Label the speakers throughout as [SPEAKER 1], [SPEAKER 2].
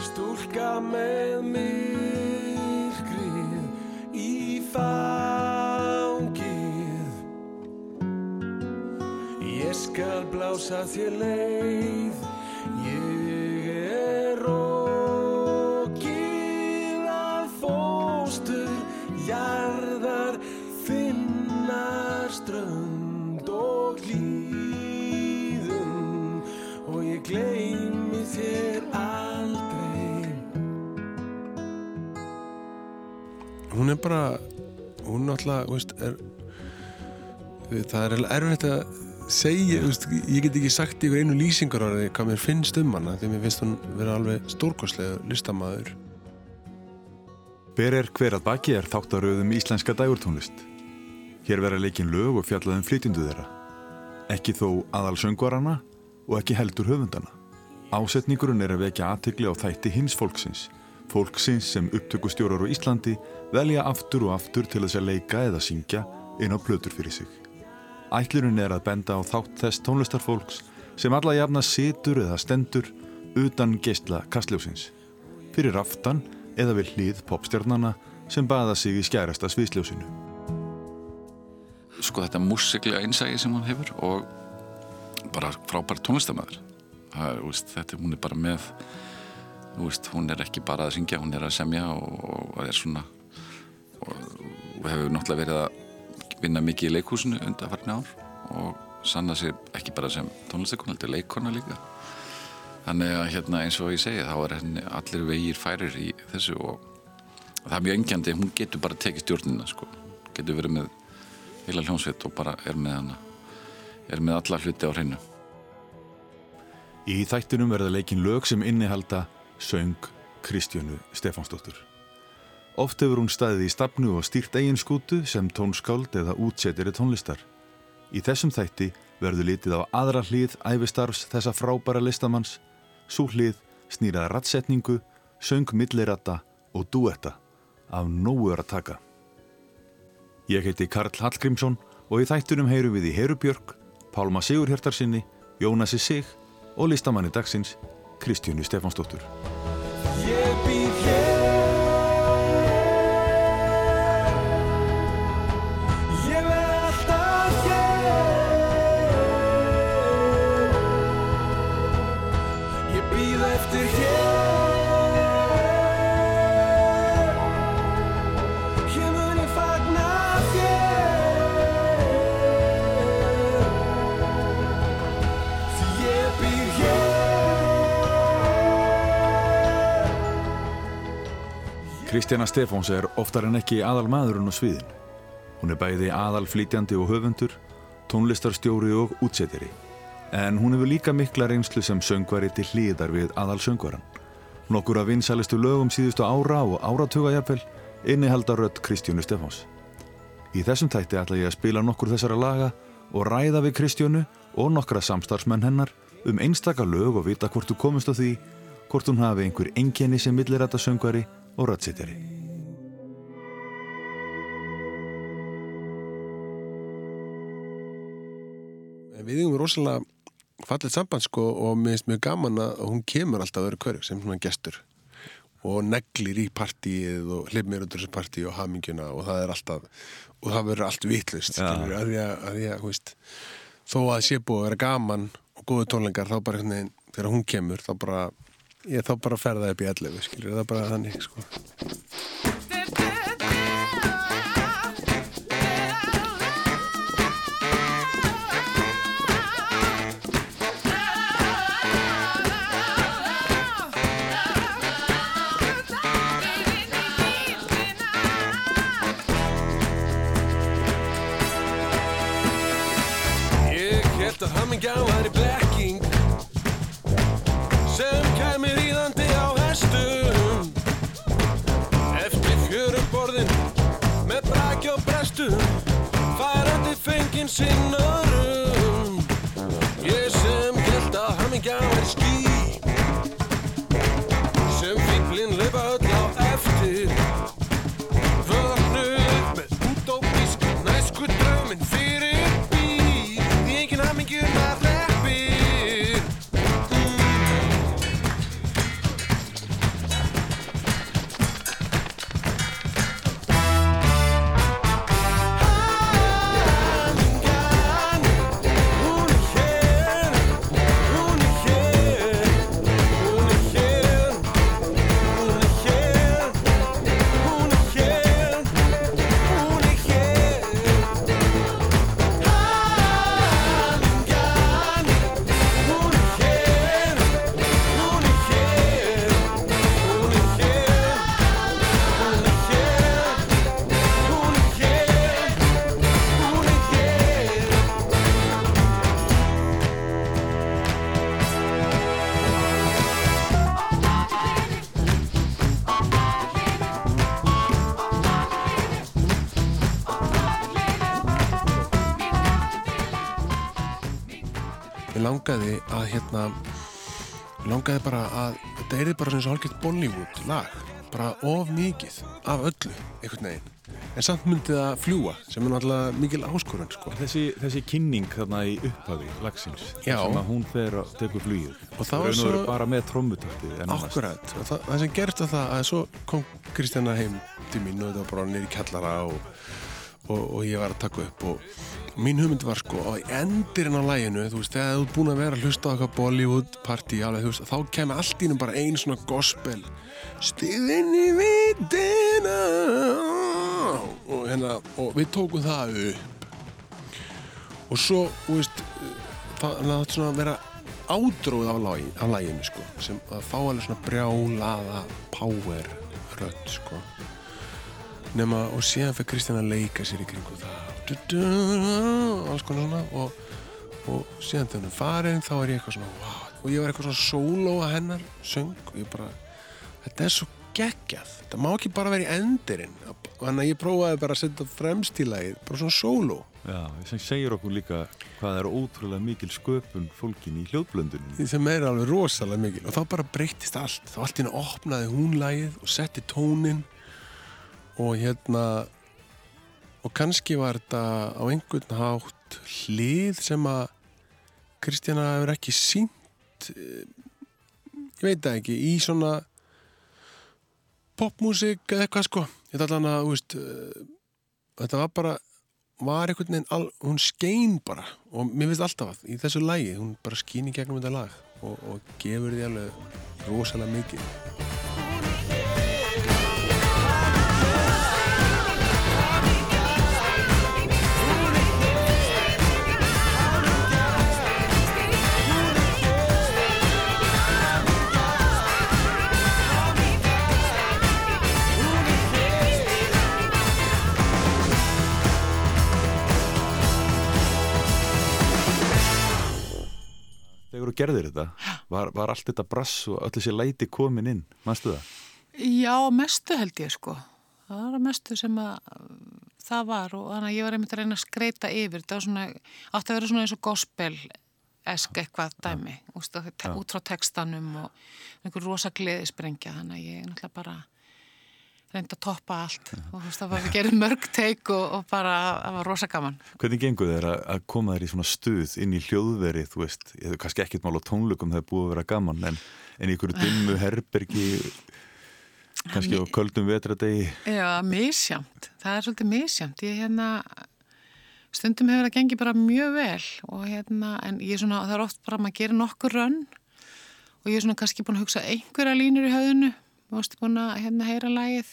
[SPEAKER 1] Stúlka með myrkrið í fangið. Ég skal blása þér leið Ég Hún er bara hún náttúrulega, veist, er það er alveg erfitt að segja, veist, ég get ekki sagt ykkur einu lýsingar því hvað mér finnst um hana því mér finnst hún vera alveg stórkostlega listamæður
[SPEAKER 2] Ber er hver að baki er þáttaröðum íslenska dægurtónlist. Hér vera leikin lög og fjallaðum flytjundu þeirra. Ekki þó aðal söngvarana og ekki heldur höfundana. Ásetningurinn er að vekja aðtegli á þætti hins fólksins. Fólksins sem upptökustjórar á Íslandi velja aftur og aftur til þess að leika eða syngja inn á plötur fyrir sig. Ætlurinn er að benda á þátt þess tónlistarfólks sem alla jafna situr eða stendur utan geistla kastljósins. Fyrir aftan eða við hlið popstjarnana sem baða sig í skærasta sviðsljósinu.
[SPEAKER 3] sko þetta músiklega einsægi sem hún hefur og bara frábær tónlistamæður þetta hún er bara með veist, hún er ekki bara að syngja hún er að semja og, og er svona og, og hefur náttúrulega verið að vinna mikið í leikhúsinu undanfarni ár og sanna sér ekki bara sem tónlistakona, heldur leikona líka þannig að hérna eins og ég segi þá er henni allir vegir færir í þessu og það er mjög engjandi hún getur bara tekið stjórnina sko. getur verið með heila hljómsveit og bara er með hana er með alla hluti á hreinu
[SPEAKER 2] Í þættinum verða leikin lög sem innihalda söng Kristjánu Stefánsdóttur. Oft hefur hún staðið í stafnu og stýrt eigin skútu sem tónskáld eða útsetjari tónlistar. Í þessum þætti verður litið á aðra hlið æfistarfs þessa frábæra listamanns, svo hlið snýraða rattsetningu, söng millirata og duetta af nógur að taka. Ég heiti Karl Hallgrímsson og í þættunum heyrum við í Herubjörg, Pálma Sigurhjartarsinni, Jónasi Sig og listamanni dagsins Kristjánu Stefánsdóttur.
[SPEAKER 1] Ég
[SPEAKER 2] Kristjana Stefáns er oftar en ekki aðal maðurinn á sviðin. Hún er bæði aðal flýtjandi og höfundur, tónlistarstjóri og útsetjari. En hún hefur líka mikla reynslu sem söngvari til hlýðar við aðal söngvaran. Nokkur af vinsælistu lögum síðustu ára og áratuga jafnvel innihalda rödd Kristjánu Stefáns. Í þessum tætti ætla ég að spila nokkur þessara laga og ræða við Kristjánu og nokkra samstarfsmenn hennar um einstaka lög og vita hvort þú komist á því hvort hún hafi einhver enginni sem millirætta söngvari og röddsittari.
[SPEAKER 1] En Við eigum rosalega fallið samband sko og mér finnst mjög gaman að hún kemur alltaf öðru hverju sem svona gestur og neglir í partíið og hlifmir undir þessu partíi og hamingjuna og það er alltaf og það verður allt vitlust skilur, að því að, að hú veist, þó að sé búið að vera gaman og góðu tónlingar þá bara þegar hún kemur þá bara, ég þá bara ferða upp í allu skilur, það er bara þannig sko. Ég held að hamingja væri blekking sem kæmi ríðandi á hestum eftir fjörum borðin með braki og brestum færandi fengin sinn örum
[SPEAKER 4] langaði að hérna langaði bara að þetta er bara svona svo hálfgett Bollywood lag bara of mikið af öllu einhvern veginn. En samt myndi það fljúa sem er náttúrulega mikil áskorun sko.
[SPEAKER 2] Þessi, þessi kynning þarna í upphafi lagsins sem að hún fer að tekur flugir
[SPEAKER 4] Og það var svo-
[SPEAKER 2] bara með trommutakti
[SPEAKER 4] Akkurat, og það, það sem gerst var það að svo kom Kristjana heim til mín og þetta var bara nýri kjallara og, og, og ég var að taka upp og mín hugmynd var sko að endirinn á læginu, þú veist, þegar þú ert búin að vera að hlusta á eitthvað Bollywood party, alveg, þú veist, þá kemur allt í hennum bara ein svona gospel. Stíðinn í vitina. Og hérna, og við tókum það upp. Og svo, þú veist það átti svona að vera ádróð af, lagi, af læginu sko, sem að fá alveg svona brjálaða power rödd sko nema og síðan fyrir Kristján að leika sér í kringu það. Du, du, alls konar svona. Og, og síðan þegar hún farin þá er ég eitthvað svona wow, og ég var eitthvað svona sóló að hennar söng og ég bara, þetta er svo geggjað, þetta má ekki bara vera í endirinn. Þannig að ég prófaði bara að setja fremst í lagið, bara svona sóló.
[SPEAKER 2] Já, sem segir okkur líka hvað er ótrúlega mikil sköpun fólkin í hljóðblöndunum.
[SPEAKER 4] Því sem er alveg rosalega mikil. Og þá bara breytist allt. Þá allt henni opnaði hún lagið og setti tónin og hérna og kannski var þetta á einhvern hátt hlið sem að Kristjana hefur ekki sínt eh, ég veit það ekki í svona popmusik eða eitthvað sko. Þetta allan að, veist eh, þetta var bara var einhvern veginn, al, hún skein bara. Og mér finnst alltaf að í þessu lægi hún bara skín í gegnum þetta lag og, og gefur því alveg rosalega mikið
[SPEAKER 2] gerðir þetta, var, var allt þetta brass og öll þessi læti komin inn, mannstu það?
[SPEAKER 5] Já, mestu held ég sko. Það var að mestu sem að það var og þannig að ég var einmitt að reyna að skreita yfir. Það var svona, átti að vera svona eins og gospel-esk eitthvað dæmi, úst, út frá textanum og einhver rosa gleði sprengja. Þannig að ég náttúrulega bara reyndi að toppa allt og þú veist það var að gera mörg teik og, og bara, það var rosa gaman.
[SPEAKER 2] Hvernig gengur þér að, koma þér í svona stuð inn í hljóðveri, þú veist, ég hef kannski ekkert mál á tónleikum það er búið að vera gaman, en, en í ykkur dimmu herbergi, kannski á köldum vetradegi.
[SPEAKER 5] Já, misjamt. Það er svolítið misjamt. Ég hérna, stundum hefur það gengið bara mjög vel og hérna, en ég svona, það er oft bara að maður gerir nokkur rönn og ég er svona kannski búin að hugsa einhverja línur í höfðinu, veist búin að hérna heyra lagið,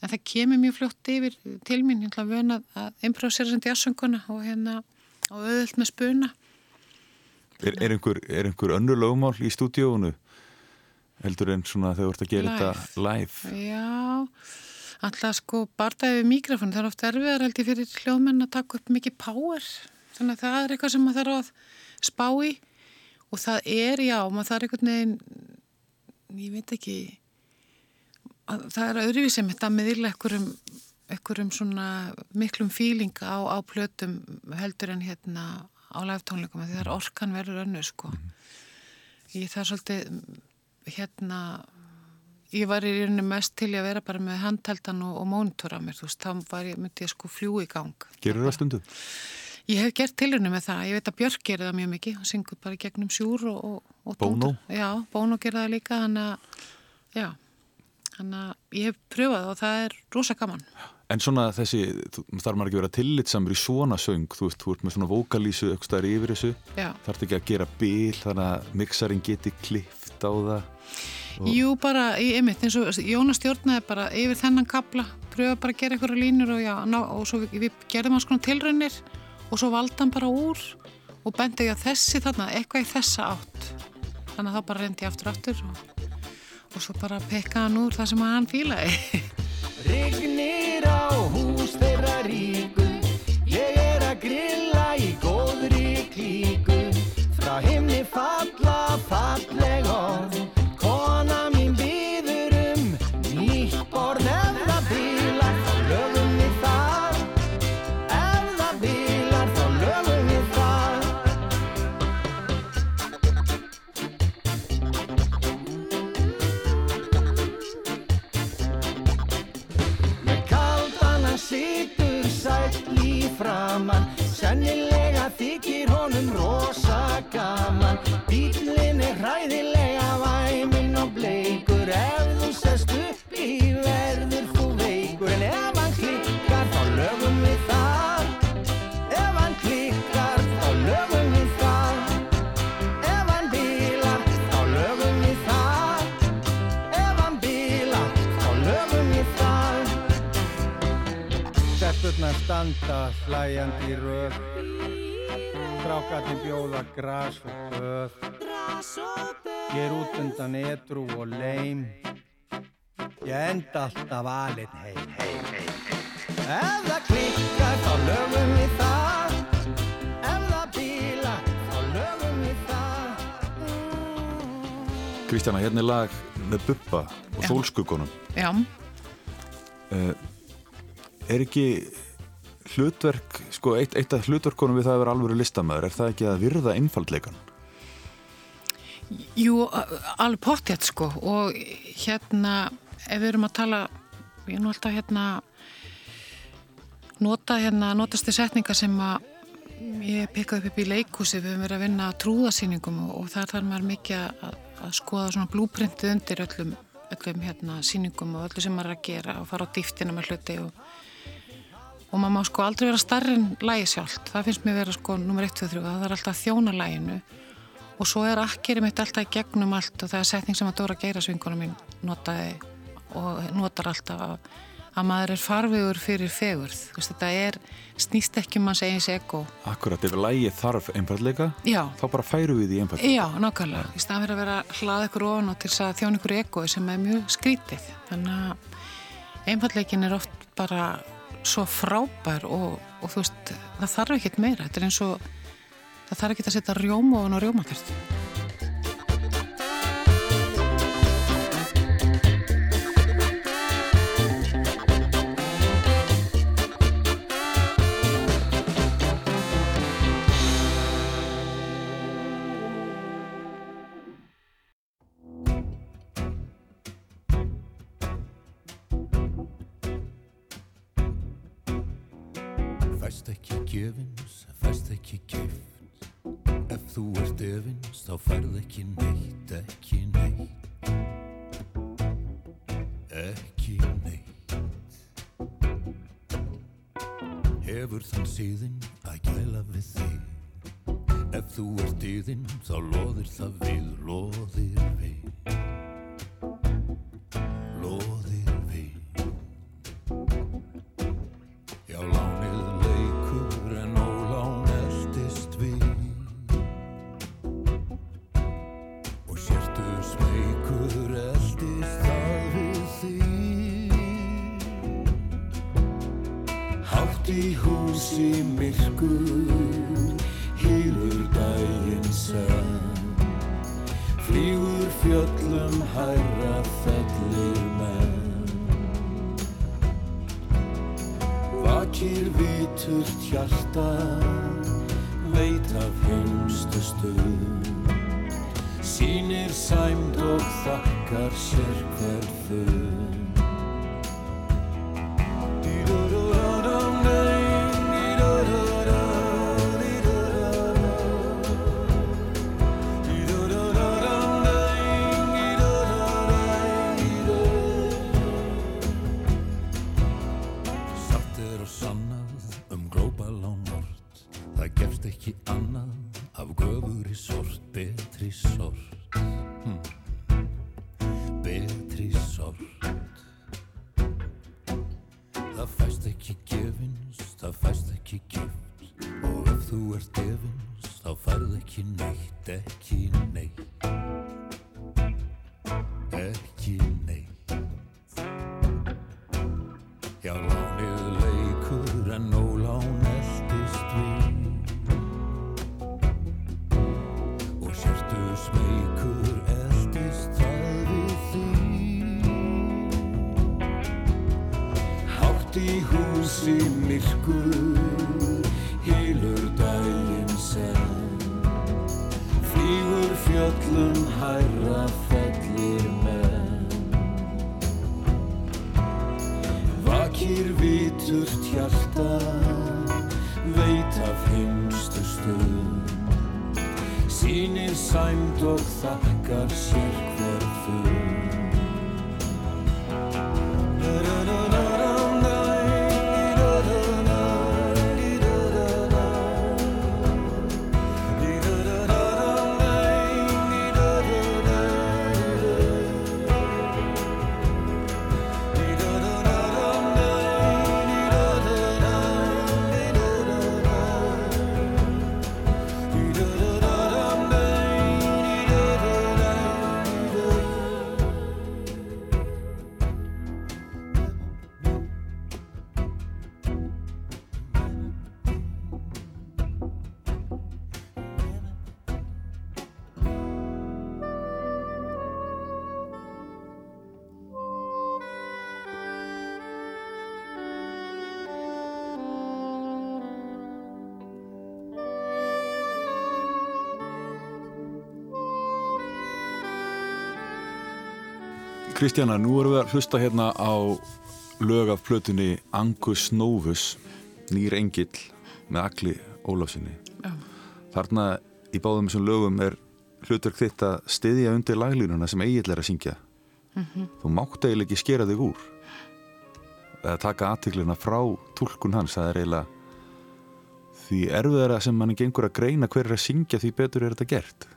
[SPEAKER 5] en það kemur mjög fljótt yfir til mín, ég ætla að vöna að improvisera sem jazzsönguna og hérna, og auðvöld með spuna.
[SPEAKER 2] Er, er, einhver, er einhver önnur lögmál í stúdíónu heldur en svona þegar þú ert að gera
[SPEAKER 5] Live.
[SPEAKER 2] þetta live?
[SPEAKER 5] Já, alltaf sko bardaði við mikrofon, það er oft erfiðar held ég fyrir hljóðmenn að taka upp mikið power þannig að það er eitthvað sem maður þarf að spá í og það er, já, maður þarf einhvern veginn ég veit ekki það er öðruvísum þetta meðila einhverjum, einhverjum svona miklum fíling á, á plötum heldur en hérna á læftónleikum, því það er orkan verður önnu sko ég það er svolítið hérna ég var í rauninni mest til að vera bara með handheldan og, og mónitor á mér, þú veist, þá var ég, myndi ég sko fljú í gang.
[SPEAKER 2] Gerur það stundum?
[SPEAKER 5] Ég hef gert tilrunni með það, ég veit að Björk gerir það mjög mikið, hún syngur bara gegnum sjúr og, og, og tóndar. Já, Bono gerir það líka, hann að, já, hann að ég hef pröfað og það er rosa gaman.
[SPEAKER 2] En svona þessi, þarf maður ekki að vera tillitsamur í svona söng, þú veist, þú ert með svona vokalísu staðar yfir þessu, þarf ekki að gera bil þannig að mixarinn geti klift á það. Og-
[SPEAKER 5] Jú, bara í ymitt, eins og Jónas stjórnaði bara yfir þennan kapla, pröfa bara að gera einhverja línur og já, ná, og svo við, við gerðum hans konar tilraunir og svo valda hann bara úr og bendi ég að þessi þarna, eitthvað í þessa átt. Þannig að þá bara reyndi ég aftur aftur og, og svo bara pekka hann úr það sem hann fílaði.
[SPEAKER 6] Rignir á hús þeirra ríku. Ég er að grilla í góðri klíku. Frá himni falla falleg orð framann Sennilega þykir honum rosa gaman. Bílinn er hræðilega standa hlæjandi röð. Strákarnir bjóða gras og böð. Ég er út undan edru og leim. Ég enda alltaf alinn heim, heim, heim, heim. Ef það klikkar þá lögum við það. Ef það bílar þá lögum við það.
[SPEAKER 2] Kristjana, hérna er lag með Bubba og. Sólskuggunum
[SPEAKER 5] Já,
[SPEAKER 2] Er ekki hlutverk, sko, eitt, eitt af hlutverkunum við það að vera alvöru listamæður, er það ekki að virða einfaldleikan?
[SPEAKER 5] jú, alveg pottjætt sko og hérna, ef við erum að tala, ég er nú alltaf hérna nota hérna, notast þið setningar sem að ég pikkaði upp í leikhúsi, við höfum verið að vinna trúðasýningum og, og þar þarf maður mikið að, að skoða svona blúprintið undir öllum, öllum hérna sýningum og öllu sem maður er að gera og fara á dýftina með hluti og og maður má sko aldrei vera starri en lægi sjálft. Það finnst mér vera sko nummer 1, 2, 3 það er alltaf þjóna læginu og svo er akkerið mitt alltaf í gegnum allt og það er setning sem að Dóra Geirasvinguna mín notaði og notar alltaf að, að maður er farvegur fyrir fegurð. Þú veist, þetta er, snýst ekki um manns eigins ego.
[SPEAKER 2] Akkurat, ef lægi þarf einfaldleika,
[SPEAKER 5] já,
[SPEAKER 2] þá bara færu við í einfaldleika.
[SPEAKER 5] já, nákvæmlega. Í staðan fyrir að vera að hlaða ykkur ofan og til þess að þjóna ykkur ego sem er mjög skrítið. Þannig að einfalleikin er oft bara svo frábær og, og þú veist, það þarf ekkert meira. Þetta er eins og það þarf ekki að setja rjóma ofan á rjómatertu
[SPEAKER 7] þá færð ekki neitt, ekki neitt Ekki neitt. Hefur þann síðin að gæla við þig. Ef þú ert yðin, þá loðir það við, Hátt í húsi myrkur hýlur daginn sem Flýgur fjöllum hærra fellir menn. Vakir viturt hjarta Veit af heimstu stund. Sýnir sæmd og þakkar sér hver hærra fellir menn. Vakir vitur tjarta veit af heimstu stund. Sýnir sæmt og þakkar sér
[SPEAKER 2] Kristjana, nú erum við að hlusta hérna á lög af plötunni Angus Novus, Nýr Engill með Akli Ólafsinni.
[SPEAKER 5] Já.
[SPEAKER 2] Þarna í báðum þessum lögum er hlutverk þitt að styðja undir laglínuna sem Egil er að syngja. Þú mátt eiginlega ekki skera þig úr. Eða taka aðtikluna frá túlkun hans, það er eiginlega því erfiðara sem mann gengur að greina hver er að syngja því betur er þetta gert.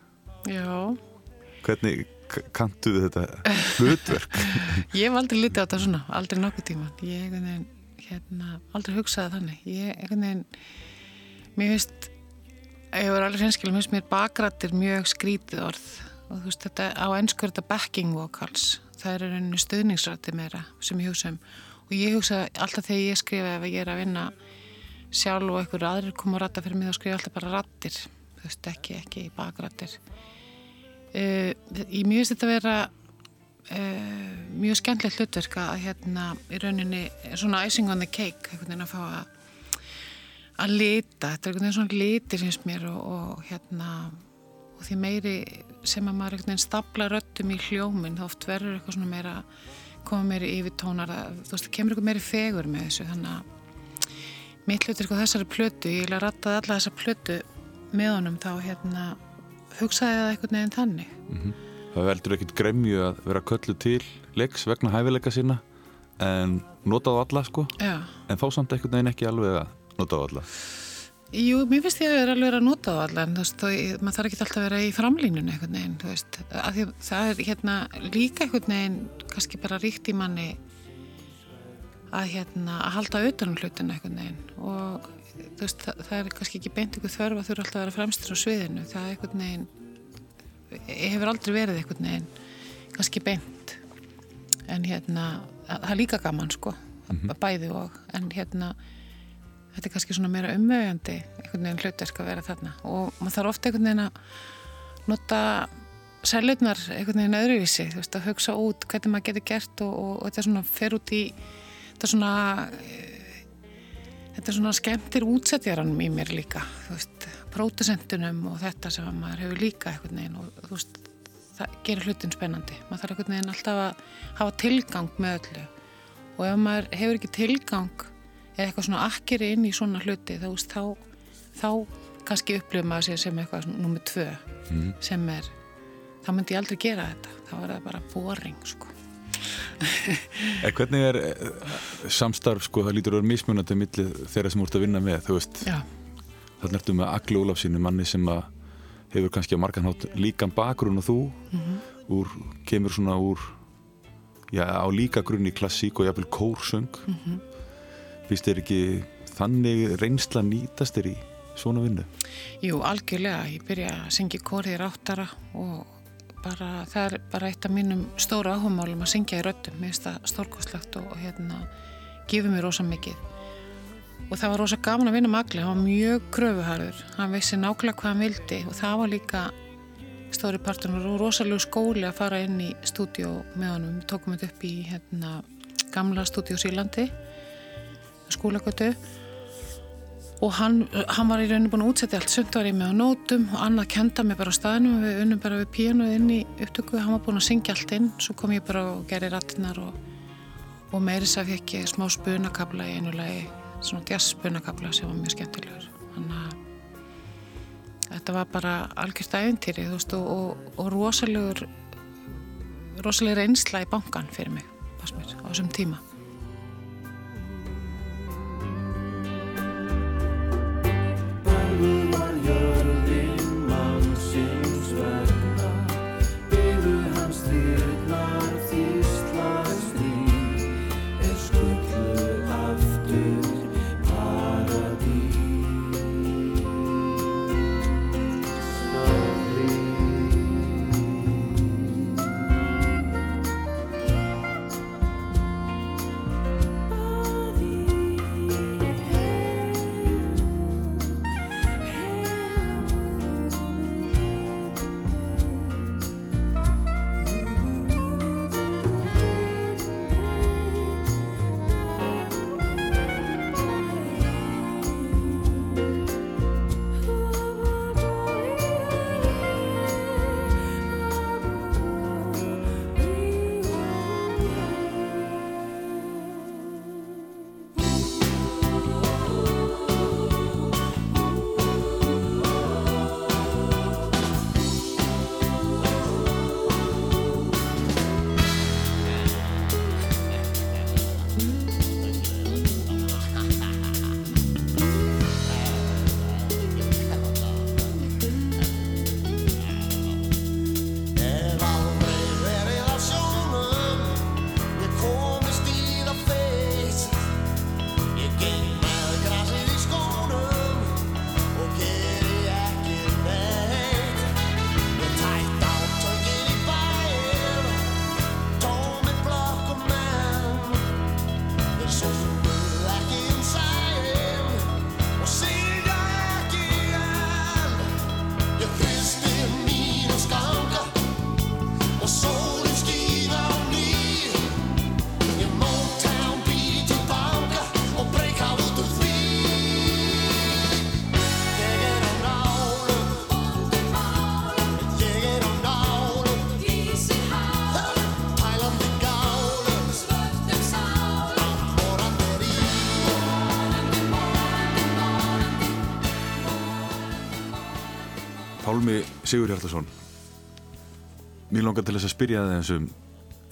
[SPEAKER 5] Já,
[SPEAKER 2] Hvernig k- kanntu þið þetta hlutverk?
[SPEAKER 5] ég hef aldrei litið á þetta svona, aldrei nokkuð tíma. Ég hef hérna, aldrei hugsaði þannig. Ég einhvern veginn, mér finnst, ég var alveg hreinskilum, mér finnst mér bakrættir mjög skrítið orð og þú veist þetta, á ennsku er þetta backing vocals, það er rauninni stuðningsrætti meira sem ég hugsa um og ég hugsa alltaf þegar ég skrifa ef ég er að vinna sjálf og einhverju aðrir koma að ratta fyrir mig þá skrifa alltaf bara rattir, þú veist ekki, ekki bakrættir. Uh, ég mjög finnst þetta að vera uh, mjög skemmtilegt hlutverk að hérna í rauninni svona icing on the cake einhvern veginn að fá að að lita, þetta er einhvern veginn svona litir finnst mér og, og hérna og því meiri sem að maður einhvern veginn stapla röttum í hljóminn þá oft verður eitthvað svona meira koma meiri yfirtónar að, þú veist, það kemur eitthvað meiri fegur með þessu. Þannig að mitt hlutur á þessari plötu, ég vil að rattaði alla þessa plötu með honum þá hérna hugsaði það einhvern veginn þannig.
[SPEAKER 2] Það veldur ekkit gremju að vera köllu til leiks vegna hæfileika sína en nota á alla sko.
[SPEAKER 5] Já,
[SPEAKER 2] en fá samt einhvern veginn ekki alveg að nota á alla.
[SPEAKER 5] Jú, mér finnst ég að vera alveg að nota á alla en þú veist, maður þarf ekki alltaf að vera í framlínunni einhvern veginn, þú veist. Að því, að það er hérna líka einhvern veginn kannski bara ríkt í manni að hérna að halda utan um hlutin einhvern veginn. Og veist, það, það er kannski ekki beint ykkur þörf að þurfa alltaf að vera fremstur á sviðinu. Það er einhvern veginn hefur aldrei verið einhvern veginn kannski beint. En hérna, það er líka gaman sko, bæði og. En hérna þetta er kannski svona meira umvegandi einhvern veginn hlutverk að vera þarna. Og maður þarf ofta einhvern veginn að nota sælutnar einhvern veginn öðruvísi, þú veist, að hugsa út hvernig maður getur gert og, og, og þetta svona fer út í þetta svona eh, þetta er svona skemmtir útsettjaranum í mér líka, þú veist prótusentunum og þetta sem maður hefur líka einhvern veginn og þú veist það gerir hlutin spennandi, maður þarf einhvern veginn alltaf að hafa tilgang með öllu. Og ef maður hefur ekki tilgang eða eitthvað svona akkeri inn í svona hluti þá, veist, þá, þá kannski upplifum maður sér sem eitthvað nummið tvö sem er þá myndi ég aldrei gera þetta. Þá er það bara boring sko.
[SPEAKER 2] En hvernig er eh, samstarf sko, það lítur að vera mismunandi milli þeirra sem þú ert að vinna með, þú veist.
[SPEAKER 5] Já,
[SPEAKER 2] þannig ertu með Agli Ólafsínu, manni sem að hefur kannski á margan hátt líkan bakgrunn og þú úr, kemur svona úr já, á líka grunni klassík og jafnvel kórsöng. Finnst þér ekki þannig reynsla nýtast þér í svona vinnu?
[SPEAKER 5] jú, algjörlega. Ég byrja að syngja í kórið í ráttara og bara, það er bara eitt af mínum stóru áhugmálum að syngja í röddum. Mér finnst það stórkostlegt og, og hérna gefur mér rosa mikið. Og það var rosa gaman að vinna með Agli, hann var mjög kröfuharður, hann vissi nákvæmlega hvað hann vildi og það var líka stóri partur og rosalegu skóli að fara inn í stúdíó með honum, við tókum þetta upp í hérna, gamla stúdíó Sílandi skólagötu og hann, hann var í rauninu búin að útsetja allt sumt var ég með á nótum og annað kenda mig bara á staðnum. Við unnum bara við píanuð inn í upptöku. Hann var búin að syngja allt inn. Svo kom ég bara og gerði rattinnar og, og meiris að fekk ég smá spunakabla í einu lagi svona jazz spunakabla sem var mjög skemmtilegur. Þannig að
[SPEAKER 8] þetta var bara algjört æventýri þú veist og, og, og rosalegur rosalegur einsla í bankan fyrir mig, á þessum tíma
[SPEAKER 2] Sigur Hjartarsson Mér langar til þess að spyrja það um,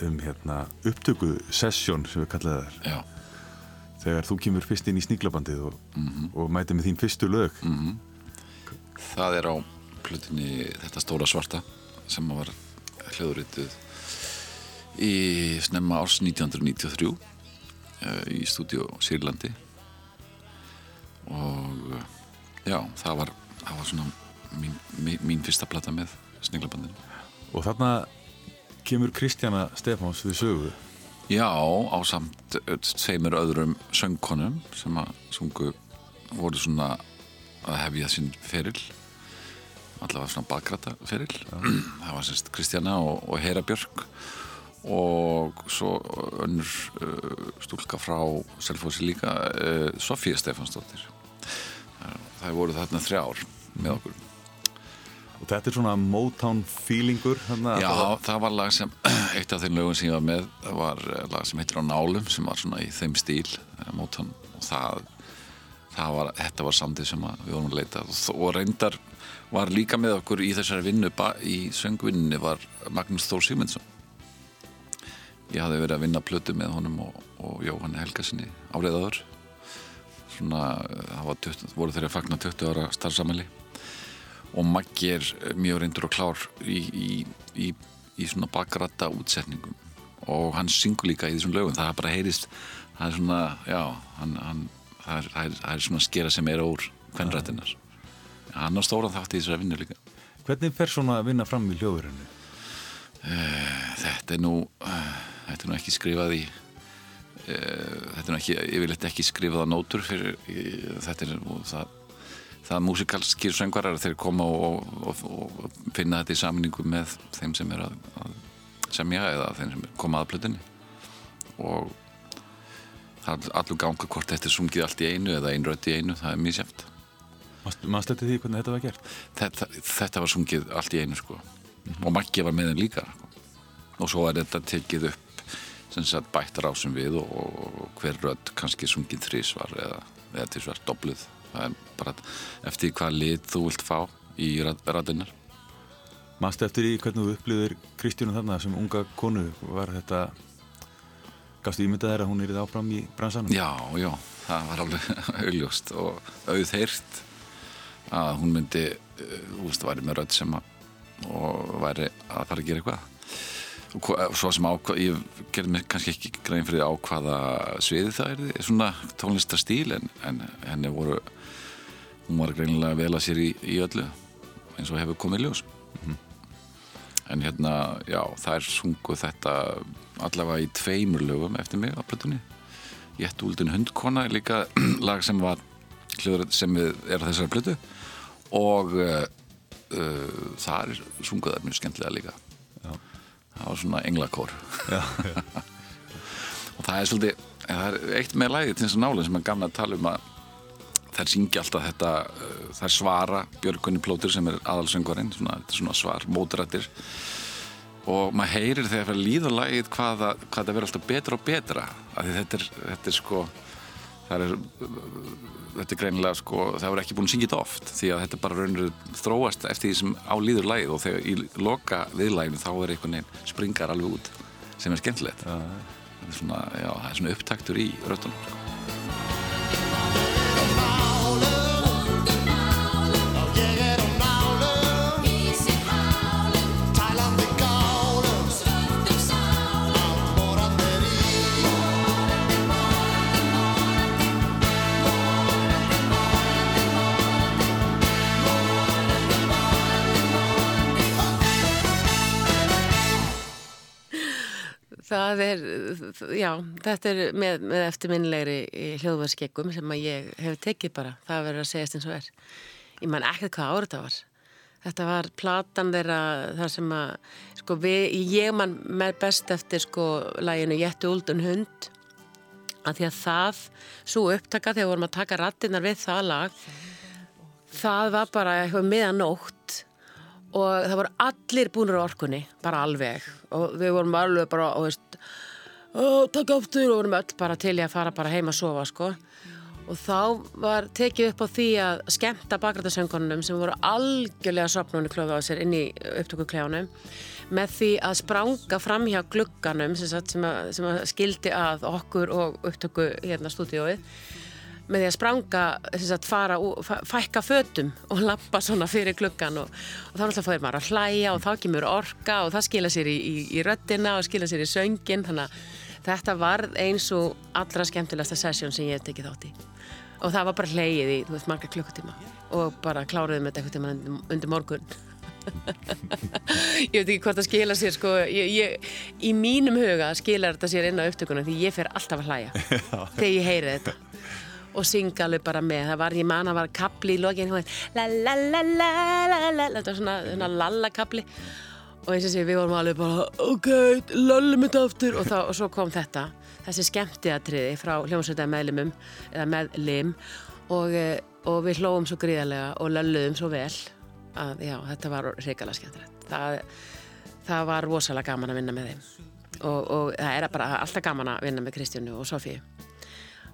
[SPEAKER 2] um hérna, upptöku sesjón sem við kallaði
[SPEAKER 3] Já,
[SPEAKER 2] þegar þú kemur fyrst inn í sníklabandið og, og mæti með þín fyrstu lög.
[SPEAKER 3] Það er á plutinni þetta stóra svarta sem var hljóðrituð í snemma árs 1993 eh, í stúdíu Sýrlandi. Og já, það var, það var svona mín, mín, mín fyrsta plata með sninglabandinu.
[SPEAKER 2] og þarna kemur Kristjana Stefáns við sögu.
[SPEAKER 3] Já, á samt tveimur öðrum söngkonum sem að sungu voru svona að hefja sinn feril allavega svona bakræta feril það var semst Kristjana og, og Hera Björk og svo önnur uh, stúlka frá Selfossi líka uh, Sofía Stefansdóttir það voru þarna þrjár með okkur
[SPEAKER 2] og þetta er svona Motown feelingur
[SPEAKER 3] Já,
[SPEAKER 2] það-
[SPEAKER 3] það var lag sem eitt af þeim lögum sem ég var með það var eh, lag sem heitir á nálum sem var svona í þeim stíl eh, Motown. Og það, það var, þetta var samtið sem við vorum að leita. Og, og reyndar var líka með okkur í þessari vinnu í söngvinninni var Magnús Þór Sigmundsson. Ég hafði verið að vinna plötu með honum og, og Jóhann Helgasinni áriðaður svona, eh, það var 20, voru þeirra að fagna 20 ára starfsamæli og Maggi er mjög reyndur og klár í, í, í, í svona bakrata útsetningum og hann syngur líka í þessum lögum það er bara heyrist það er svona, já hann, hann, það, er, það, er, það er svona skera sem er úr kvennrættinar hann á stóran þátt í þessari vinnu líka.
[SPEAKER 2] Hvernig fer svona að vinna fram í hljóðurinnu
[SPEAKER 3] þetta er nú uh, þetta er nú ekki skrifað í þetta er nú ekki yfirleitt ekki skrifað á nótur fyrir þetta er nú það það músikalskir söngvarar þeir koma og, og, og, finna þetta í samningu með þeim sem er að, að semja eða þeim sem koma að plötunni. Og það er allur ganga hvort þetta er sungið allt í einu eða einrödd í einu, það er mjög sjáft
[SPEAKER 2] maður stætti því hvernig þetta var gert?
[SPEAKER 3] Þetta, þetta var sungið allt í einu sko. Og Maggi var með þeim líka sko. og svo er þetta tekið upp sem sagt bættar ásum við og, og hver rödd kannski sungið þrísvar eða, eða tísvar dobluð það er bara eftir hvað lit þú vilt fá í ræðinnar
[SPEAKER 2] Manstu eftir í hvernig þú upplýðir Kristjánu þarna sem unga konu? Var þetta gafstu ímyndað þér að hún er áfram í bransanum?
[SPEAKER 3] Já, já, það var alveg augljóst og auðheirt að hún myndi þú veist, væri með rödd sem að og væri að fara að gera eitthvað. Og svo sem ákvað ég gerði mér kannski ekki grein fyrir á hvaða sviði það er, svona tónlistastíl en, en henni voru hún var greinilega vel að sér í, í öllu eins og hefur komið ljós. En hérna, já, þær sungu þetta allavega í tveimur lögum eftir mig á plötunni. Jettúldin hundkona er líka lag sem var hljóður sem er á þessari plötu. Og uh, uh, þar sungu það mjög skemmtilega líka.
[SPEAKER 2] Já.
[SPEAKER 3] það var svona englakór.
[SPEAKER 2] Já,
[SPEAKER 3] og það er svolítið, það er eitt með lagið til þess að nálega sem er gamla að tala um að þær syngja alltaf þetta uh, þær svara Björgunni Plótur sem er aðalsöngvarinn, svona, svona svar mótrættir og maður heyrir þegar fyrir að líða lagið hvað, það- hvað það verður alltaf betra og betra af því þetta er, þetta er sko það er þetta er greinilega sko, það voru ekki búin að syngja þetta oft því að þetta bara raunir þróast eftir því sem á líður lagið og þegar í loka viðlæginu þá er einhvern veginn springar alveg út sem er skemmtilegt. Þetta er svona, já, það er svona upptaktur í röttunum
[SPEAKER 9] já, þetta er með, með eftirminnilegri hljóðvarskeggum sem að ég hef tekið bara. Það verður að segjast eins og er. Ég man ekkert hvað árið það var. Þetta var platan þeirra þar sem að, sko, við, ég man með best eftir, sko, læginu Jettu Úldun hund að því að það, svo upptaka þegar vorum að taka rattinnar við það lag, það var bara eitthvað miðanótt og það voru allir búinur á orkunni, bara alveg og við vorum alveg bara, og veist "Ó, takk aftur og vorum öll bara til í að fara bara heim að sofa, sko. Og þá var tekið upp á því að skemmta bakrættasöngunum sem voru algjörlega sopnunni klóða á sér inn í upptökukljáunum með því að spranga fram hjá glugganum sem, sagt, sem, að, sem að skildi að okkur og upptöku hérna stúdíóið með því að spranga, sem sagt, fara fækka fötum og lappa svona fyrir gluggan og, og þá náttúrulega fóðir maður að hlæja og þá kemur orka og það skila sér í, í, í röddina og skila sér í söngin þannig að þetta var eins og allra skemmtilegasta sesjón sem ég hef tekið þátt í. Og það var bara hlegið í, þú veist, marga klukkutíma. Og bara kláruðum þetta eitthvað tíma undir, morgun. Ég veit ekki hvort það skila sér sko, ég, ég, í mínum huga skilar þetta sér inn á upptökunum því ég fer alltaf að hlæja þegar ég heyri þetta. Og syngja alveg bara með. Það var, ég man að var kapli í lokin hún veit, la la la la la la. Þetta var svona, svona lalla kapli og eins og sé við vorum alveg bara ok, lallum þetta aftur. Og, þá, og svo kom þetta, þessi skemmtiatriði frá hljómsveita meðlimum eða meðlim. Og, eh, og við hlóum svo gríðarlega og lalluðum svo vel að já, þetta var reykjala skemmtilegt. Það, það var rosalega gaman að vinna með þeim. Og, og það er bara alltaf gaman að vinna með Kristjánu og Sofíu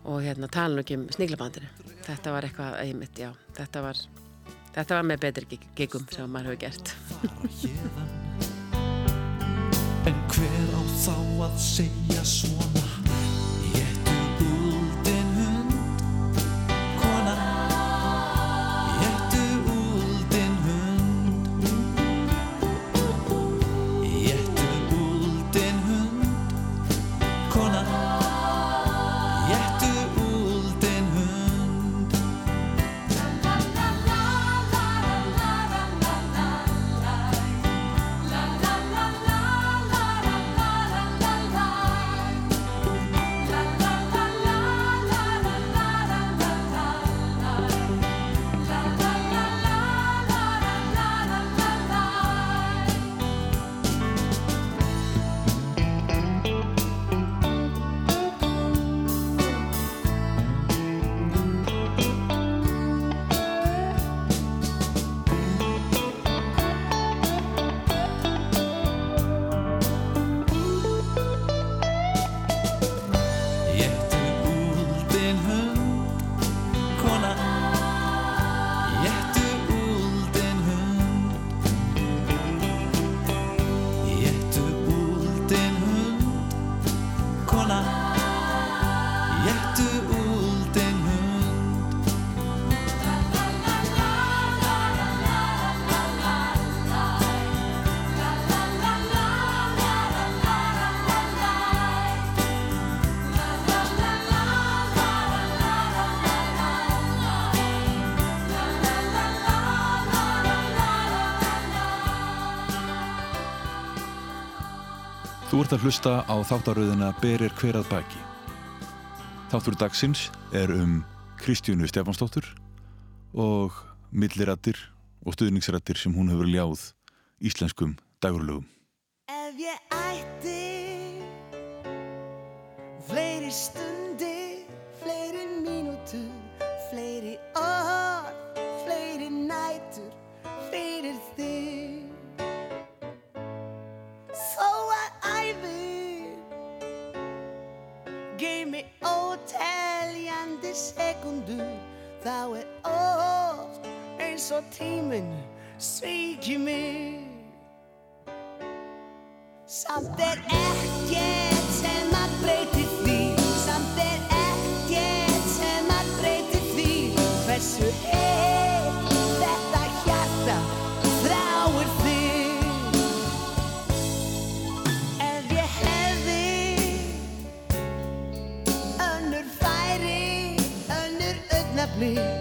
[SPEAKER 9] og hérna tala nú ekki um sniglabandinu þetta var eitthvað einmitt, já þetta var, þetta var með betri gig- gigum sem maður hefur gert
[SPEAKER 7] En hver á þá að segja svona
[SPEAKER 2] Þú ert að hlusta á þáttaröðina Berir hverað baki. Þáttur dagsins er um Kristjónu Stefansdóttur og millirættir og stuðningsrættir sem hún hefur ljáð íslenskum dagurlögum.
[SPEAKER 10] Ef ég ætti fleiri stundir, óteljandi sekundur, þá er oft eins og tíminn svíki mig. Samt er ekkert
[SPEAKER 5] me.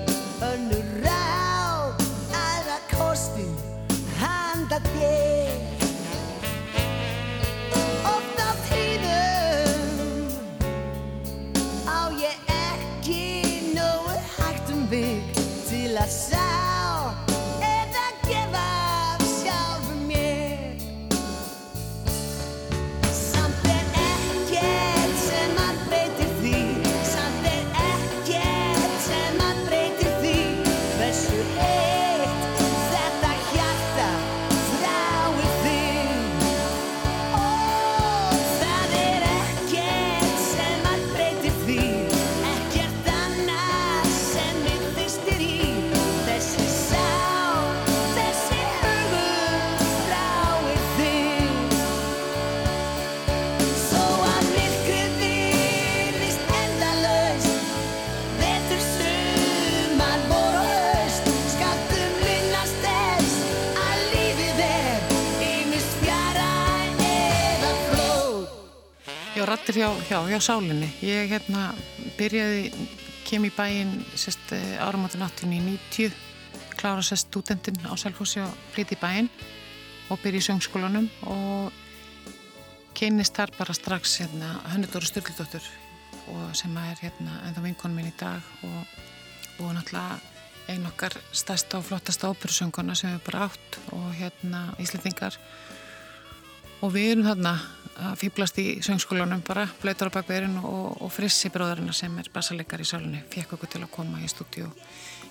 [SPEAKER 5] Hjá, hjá, hjá sálinni. Ég hérna byrjaði, kem í bæinn sérst áramáttin 1890, klára sérst stúdentinn á Selfossi og flytti í bæinn og byrja í söngskólanum og kynist þar bara strax hérna Hönnudóru Sturldóttur sem er hérna ennþá vinkonum minn í dag og, og náttúrulega ein okkar stærsta og flottasta óperusönguna sem við bara átt og hérna Íslendingar og við erum þarna að fýblast í söngskólanum bara, blöytar á bakverðin og, og frissi bróðarina sem er bassaleggar í sálunni fekk okkur til að koma í stúdíu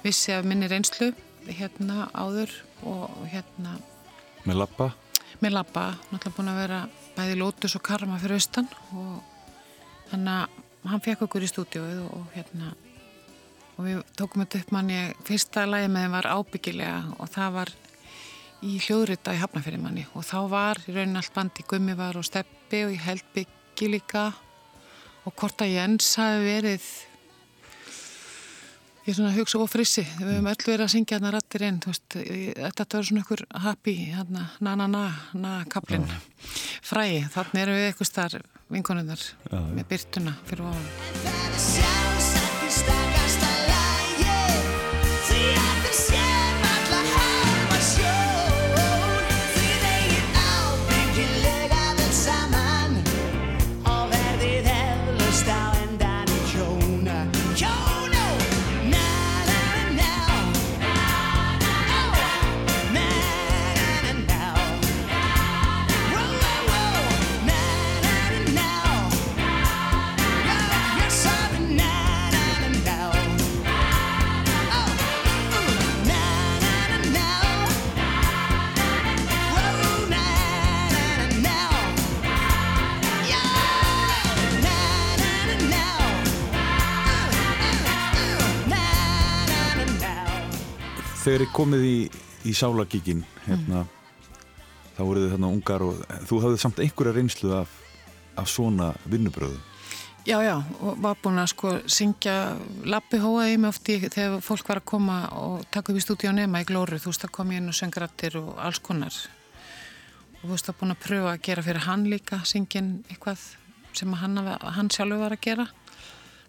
[SPEAKER 5] vissi af minni reynslu hérna áður og hérna
[SPEAKER 2] Með lappa,
[SPEAKER 5] með labba, náttúrulega búin að vera bæði lótus og karma fyrir austan og þannig að hann fekk okkur í stúdíuð og, og hérna og við tókum þetta upp manni fyrsta lagi með þeim var ábyggilega og það var í hljóðrita í Hafnafyrir manni og þá var í raunin allt bandi gummi var og steppi og ég held byggi líka. Og hvort að Jens hafi verið ég er svona að hugsa og frissi. Við höfum öll verið að syngja hérna rattir inn veist, þetta var svona ykkur happy na na na, na kaplinn. Frægi, þannig erum við eitthvað starf vinkonunnar með byrtuna fyrir ofan
[SPEAKER 2] þegar ég komið í, í sálagíkin hérna, þá voruð þið þarna ungar og þú hafðið samt einhverja reynslu af, af svona vinnubröðum
[SPEAKER 5] Já, já, og var búin að sko syngja lappi hóaði mig oft í þegar fólk var að koma og taka upp í stúdíu nema í glóru, þú veist að kom ég inn og söng rattir og alls konar. Og þú veist að búin að pröfa að gera fyrir hann líka syngin eitthvað sem hann, hann sjálfur var að gera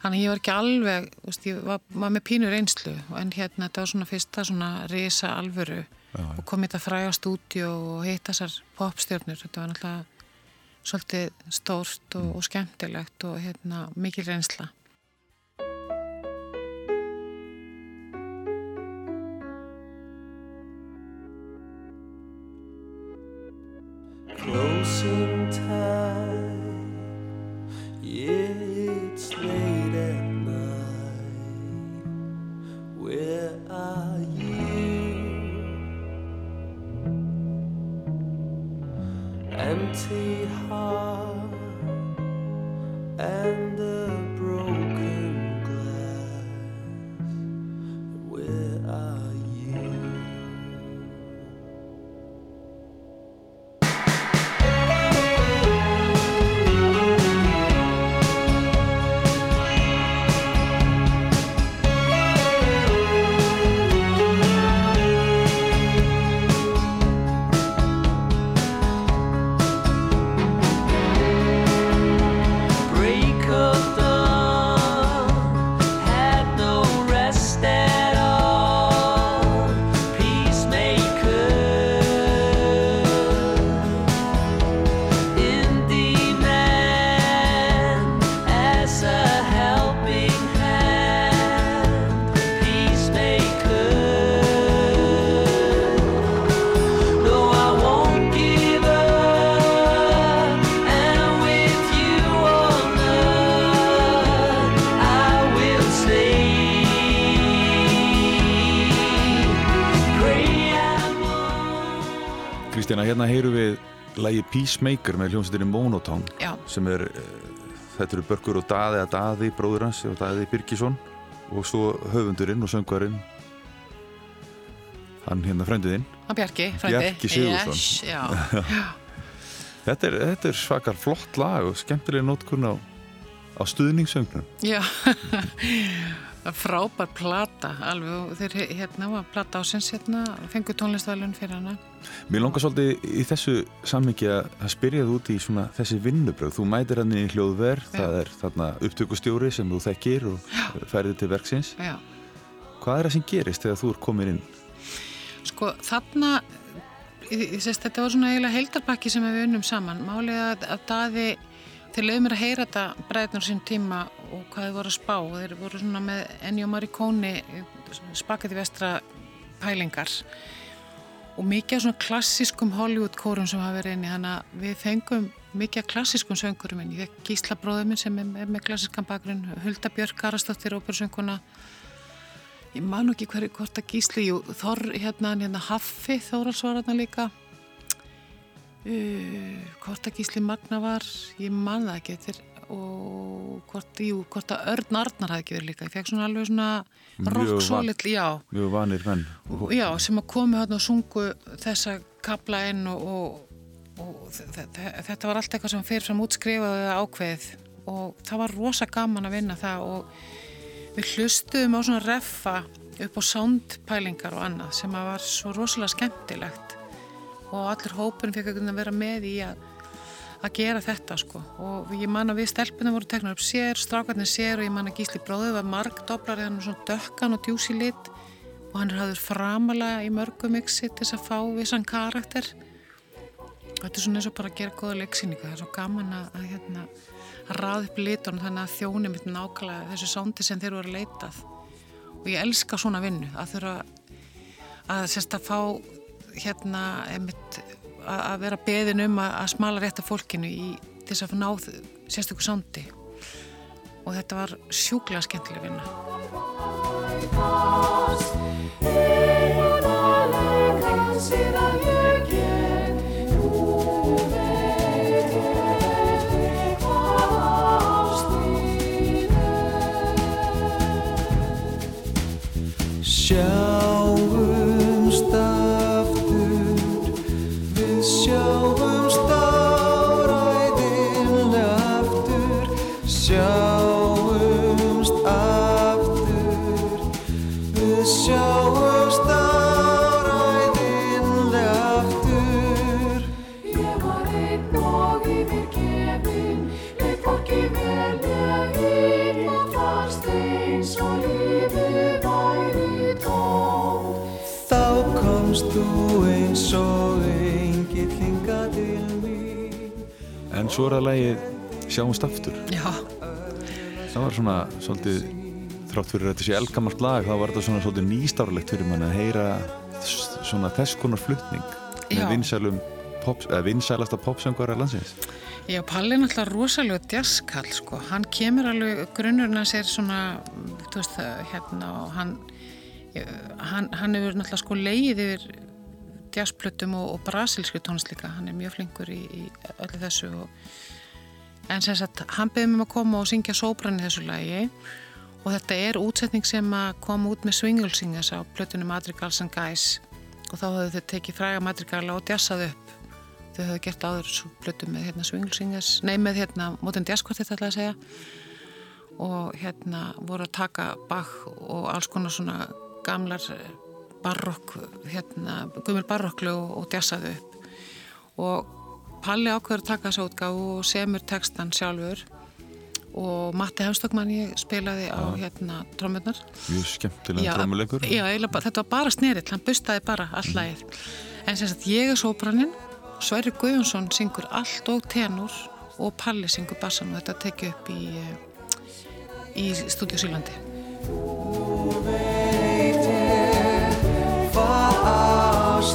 [SPEAKER 5] þannig að ég var ekki alveg þú veist, ég var, var með pínur einslu en hérna þetta var svona fyrsta svona risa alvöru og kom í þetta fræga stúdíu og hitt þessar popstjörnur þetta var náttúrulega svolítið stórt og, og skemmtilegt og hérna, mikil reynsla.
[SPEAKER 11] Closing time.
[SPEAKER 2] Lægi Peacemaker með hljómsveitinni Monotone
[SPEAKER 5] Já.
[SPEAKER 2] sem er, eh, þetta eru Börgur og Daði að Daði, bróður hans og Daði Birgisson og svo höfundurinn og söngvarinn hann hérna frændiðinn
[SPEAKER 5] Hann Bjarki, frændi.
[SPEAKER 2] Bjarki Sigurðsson.
[SPEAKER 5] Yes,
[SPEAKER 2] þetta er, þetta er svakar flott lag og skemmtilega nótkunn á, á stuðningssöngnum
[SPEAKER 5] Já, frábær plata alveg þeir hérna var plata ásins hérna, fengu tónlistvalun fyrir hana.
[SPEAKER 2] Mér langar svolítið í þessu sammingi að að spyrja þú út í svona þessi vinnubröð. Þú mætir hann í hljóðverð, það er þarna upptökustjóri sem þú þekkir og ferðið til verksins.
[SPEAKER 5] Já,
[SPEAKER 2] Hvað er það sem gerist þegar þú er komin inn?
[SPEAKER 5] sko þarna, sést þetta var svona eiginlega heildarbakki sem við unnum saman. Málið að, að daði, þeir lögum mér að heyra þetta bræðnur sín tíma og hvað þeir voru að spá. Þeir voru svona með Ennio Mariconi, spakati vestra pælingar og mikið af svona klassískum Hollywood kórum sem hafa verið inni þannig að við fengum mikið af klassískum söngurum inn. Fekk Gísla bróður minn sem er með klassískan bakgrunn, Hulda Björk Karastóttir, óperusönguna ég man ekki hverju hvort að Gísli jú, Þorr hérna, hérna Haffi Þórals var hérna líka uh, hvort að Gísli Magna var ég man það ekki þetta er og hvort, jú, hvort að Örn Arnar hafði ekki verið líka, ég fekk svona alveg svona solid, já.
[SPEAKER 2] Mjög vanir menn.
[SPEAKER 5] já, sem að komu hérna og sungu þessa kapla inn og, og, og þe- þe- þetta var allt eitthvað sem fyrir fram útskrifaði eða ákveðið. Og það var rosa gaman að vinna það og við hlustuðum á svona reffa upp á soundpælingar og annað sem að var svo rosalega skemmtilegt. Og allir hópurinn fekk að vera með í að að gera þetta sko. Og ég man að við stelpunum voru teknar upp sér, strákarnir sér og ég man að Gísli bróðið var margdoblar var svona dökkan og djúsi lit. Og hann er hafður framalega í mörgum mixi til þess að fá vissan karakter. Þetta er svona eins og bara að gera góða leiksýningu, það er svo gaman að, að hérna að raða upp litunum þannig að þjóni mitt nákvæmlega þessu sándi sem þeir voru að leitað og ég elska svona vinnu að þurfa að sérst að fá hérna einmitt, að vera beðin um að, að smala rétta fólkinu í þess að ná sérstöku sándi og þetta var sjúklega skemmtileg vinna
[SPEAKER 11] þú eins og engill hinga til mín
[SPEAKER 2] En svo er það lagið Sjáumst aftur.
[SPEAKER 5] Já,
[SPEAKER 2] Það var svona svolítið, þrátt fyrir að þetta sé eldgamalt lag, þá var þetta svona svolítið nýstárlegt fyrir mann að heyra svona þess konar flutning
[SPEAKER 5] Já.
[SPEAKER 2] með vinsælum pop, eða vinsælasta popsöngvara landsins.
[SPEAKER 5] Já, Palli er náttúrulega rosalega jazzkall, sko. Hann kemur alveg, grunnurinn hans er svona, þú veist það, hérna, og hann, hann, hann hefur náttúrulega sko leið yfir jazzplötum og, og brasilsku tónlist líka. Hann er mjög flinkur í, í öllu þessu og En sem sagt, hann beði mér um að koma og syngja sóbrann í þessu lagi og þetta er útsetning sem að koma út með Swingle Singers á plötunum Madrigals and Guys og þá höfðu þau tekið fræga Madrigala og djassað upp. Þau höfðu gert áður svo plötu með hérna, Swingle Singers, nei með hérna Modern Jazz Quartet ætla að segja og hérna voru að taka Bach og alls konar svona gamlar eh, barokk, hérna, gumil barokklu og, og djassaðu upp og Palli ákveður að taka þessu útgáfu og semur textan sjálfur og Matti Hefstokmann ég spilaði á hérna trómurnar.
[SPEAKER 2] Mjög skemmtilega drömmuleikur.
[SPEAKER 5] Já, þetta var bara snerill, hann bustaði bara all lagið. En sem sagt, ég er sópraninn, Sverri Guðjónsson syngur allt og tenur og Palli syngur bassan og þetta tekið upp í, eh, í stúdíu Sílandi.
[SPEAKER 9] Já,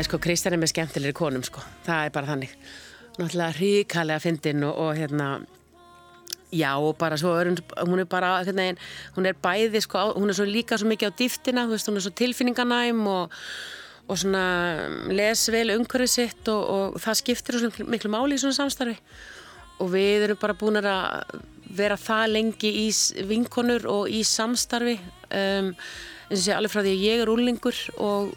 [SPEAKER 9] sko, Kristján er með skemmtilegri konum, sko. Það er bara þannig. Náttúrulega ríkalega fyndin og, og hérna, já, og bara svo er hún, er bara, hérna, hún er bæði, sko, hún er svo líka svo mikið á dýftina, þú veist, hún er svo tilfinninganæm og, og svona les vel umhverfið sitt og, og það skiptir svo miklu máli í svona samstarfi. Og við erum bara búin að vera það lengi í vinkonur og í samstarfi, um, eins og sé alveg frá því að ég er úrlingur og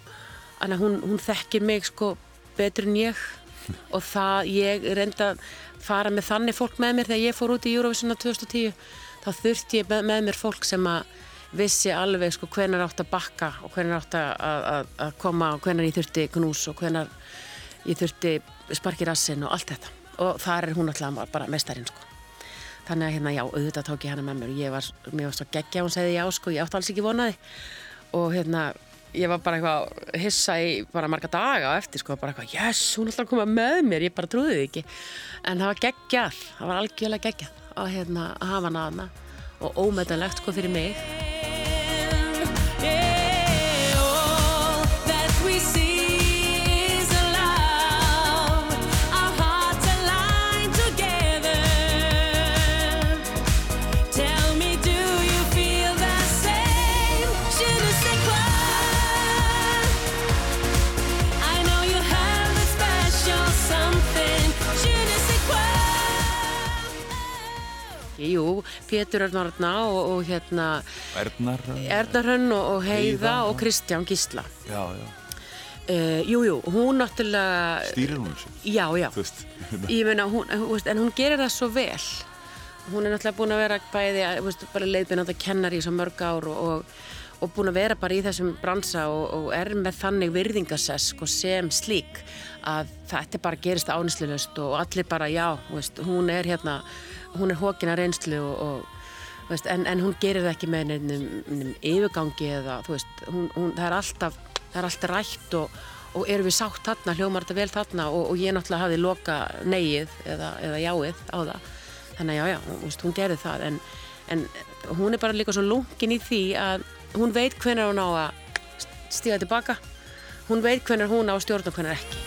[SPEAKER 9] hún, hún þekkir mig sko betur en ég og það, ég reynda að fara með þannig fólk með mér þegar ég fór út í Eurovision 2010 þá þurfti ég með, með mér fólk sem að vissi alveg sko hvenar átt að bakka og hvenar átt að, koma og hvenar ég þurfti knús og hvenar ég þurfti sparki rassin og allt þetta. Og þar er hún alltaf bara mestarinn sko. Þannig að hérna já, auðvitað tók ég hana með mér og ég var, mér var svo geggja, hún segði já sko, ég átti alls ekki vonaði og hérna ég var bara eitthvað hissa í bara marga daga á eftir sko, bara eitthvað, yes, hún er alltaf að koma með mér ég bara trúði því ekki. En það var geggjað, það var algjörlega geggjað að hérna, hafa hana hana og ómetanlegt sko fyrir mig Jú, Pétur Örn Orna og, og hérna
[SPEAKER 2] Ernar.
[SPEAKER 9] Erna Hrönn og, og Heiða
[SPEAKER 2] Heiða,
[SPEAKER 9] og
[SPEAKER 2] já.
[SPEAKER 9] Kristján Gísla
[SPEAKER 2] Já, já.
[SPEAKER 9] uh, Jú, jú, hún náttúrulega
[SPEAKER 2] Stýrir hún þessu?
[SPEAKER 9] Já, já. Ég meina, hún, veist, en hún gerir það svo vel hún er náttúrulega búin að vera bæði, veist, bara leiðbyrnandi kennar í svo mörg ár og, og, og búin að vera bara í þessum bransa og, og er með þannig virðingasess sko, sem slík að þetta bara gerist ánislulust og allir bara, já, veist, hún er hérna, hún er hókina reynslu og, og veist, en, en hún gerir það ekki með neinum yfirgangi eða, veist, hún, hún, það er alltaf það er alltaf rætt og, og erum við sátt þarna, hljómar þetta vel þarna og, og ég náttúrulega hafði loka neyið eða, eða jáið á það. Þannig að já, já, veist, hún gerði það en, en hún er bara líka svo lungin í því að hún veit hvenær hún á að stíga tilbaka hún veit hvenær hún á að stjórna hvenær ekki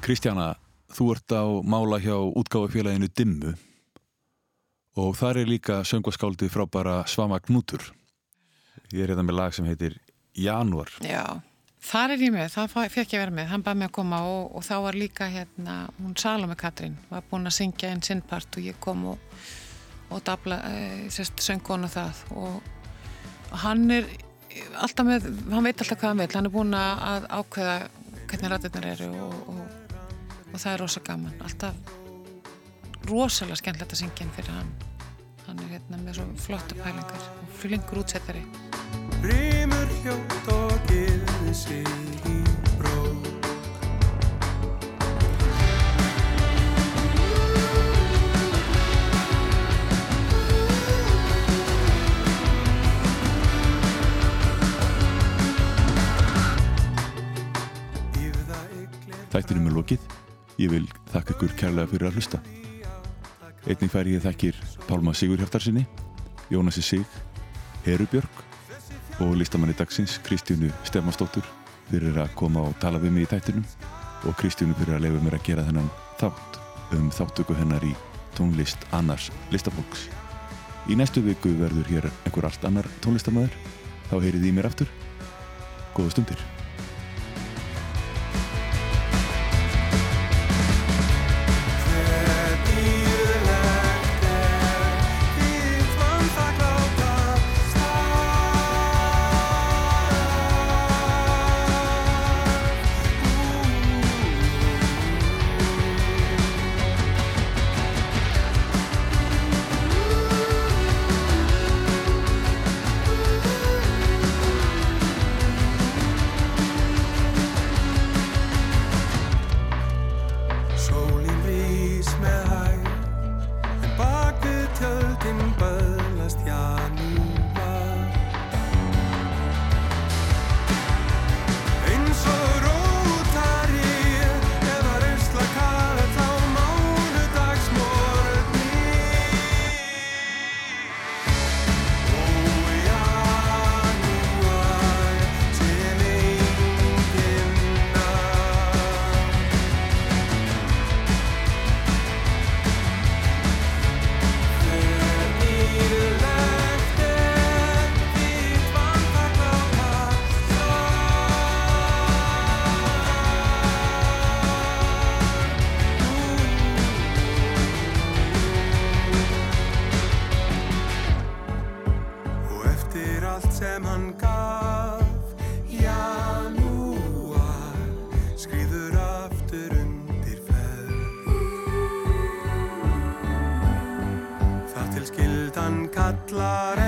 [SPEAKER 2] Kristjana, þú ert á mála hjá útgáfafélaginu Dimmu og þar er líka söngvaskáldið frábara Svama Knútur. Ég er hérna með lag sem heitir Janúar.
[SPEAKER 5] Já, þar er ég með, það fekk ég vera með, hann bað mig að koma og, og þá var líka hérna, hún Salome Katrín, var búin að syngja einn sinnpart og ég kom og, og dabla, e, sérst, söng og það. Og hann er alltaf með, hann veit alltaf hvað hann vil, hann er búin að ákveða hvernig rættirnar eru og, og, það er rosa gaman, alltaf rosalega skemmtilegt að syngja inn fyrir hann. Hann er hérna með svo flotta pælingar og flinkur útsettari.
[SPEAKER 12] Þættinum er lokið. Ég vil þakka ykkur kærlega fyrir að hlusta. Einnig fær ég þakkir Pálma Sigurhjartarsinni, Jónasi Sig, Herubjörg og listamanni dagsins Kristjánu Stefmansdóttur fyrir að koma og tala við mig í þættinum og Kristjánu fyrir að lefa mér að gera þennan þátt um þáttöku hennar í tónlist annars listafólks. Í næstu viku verður hér einhver allt annar tónlistamæður. Þá heyrið í mér aftur. Góða stundir.
[SPEAKER 13] Það